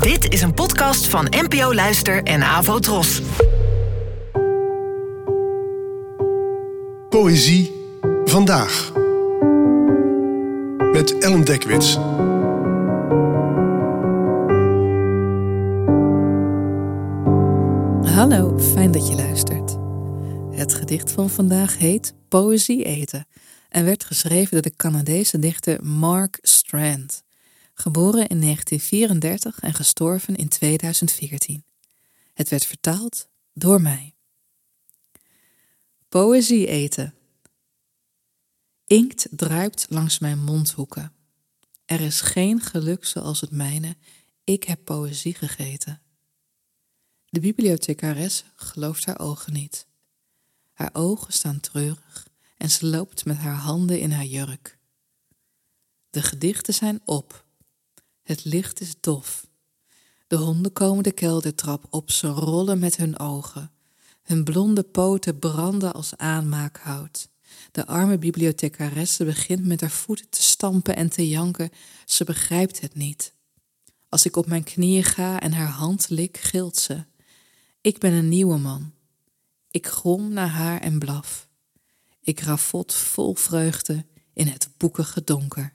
Dit is een podcast van NPO Luister en Avo Tros. Poëzie vandaag. Met Ellen Dekwits. Hallo, fijn dat je luistert. Het gedicht van vandaag heet Poëzie eten en werd geschreven door de Canadese dichter Mark Strand, geboren in 1934 en gestorven in 2014. Het werd vertaald door mij. Poëzie eten. Inkt druipt langs mijn mondhoeken. Er is geen geluk zoals het mijne. Ik heb poëzie gegeten. De bibliothecares gelooft haar ogen niet. Haar ogen staan treurig en ze loopt met haar handen in haar jurk. De gedichten zijn op. Het licht is dof. De honden komen de keldertrap op, ze rollen met hun ogen. Hun blonde poten branden als aanmaakhout. De arme bibliothecaresse begint met haar voeten te stampen en te janken. Ze begrijpt het niet. Als ik op mijn knieën ga en haar hand lik, gilt ze. Ik ben een nieuwe man. Ik grom naar haar en blaf. Ik rafot vol vreugde in het boekige donker.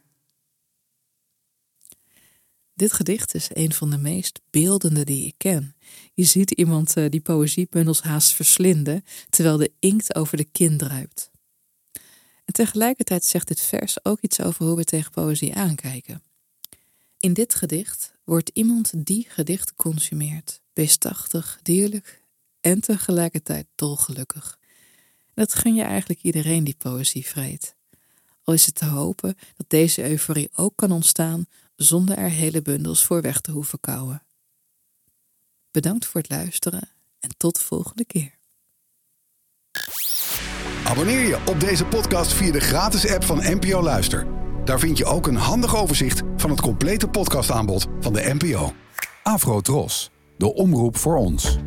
Dit gedicht is een van de meest beeldende die ik ken. Je ziet iemand uh, die poëziebundels haast verslinden, terwijl de inkt over de kin druipt. En tegelijkertijd zegt dit vers ook iets over hoe we tegen poëzie aankijken. In dit gedicht wordt iemand die gedicht consumeert, beestachtig, dierlijk en tegelijkertijd dolgelukkig. Dat gun je eigenlijk iedereen die poëzie vreet. Al is het te hopen dat deze euforie ook kan ontstaan zonder er hele bundels voor weg te hoeven kouwen. Bedankt voor het luisteren en tot de volgende keer. Abonneer je op deze podcast via de gratis app van NPO Luister. Daar vind je ook een handig overzicht van het complete podcastaanbod van de NPO. Afro Tros, de omroep voor ons.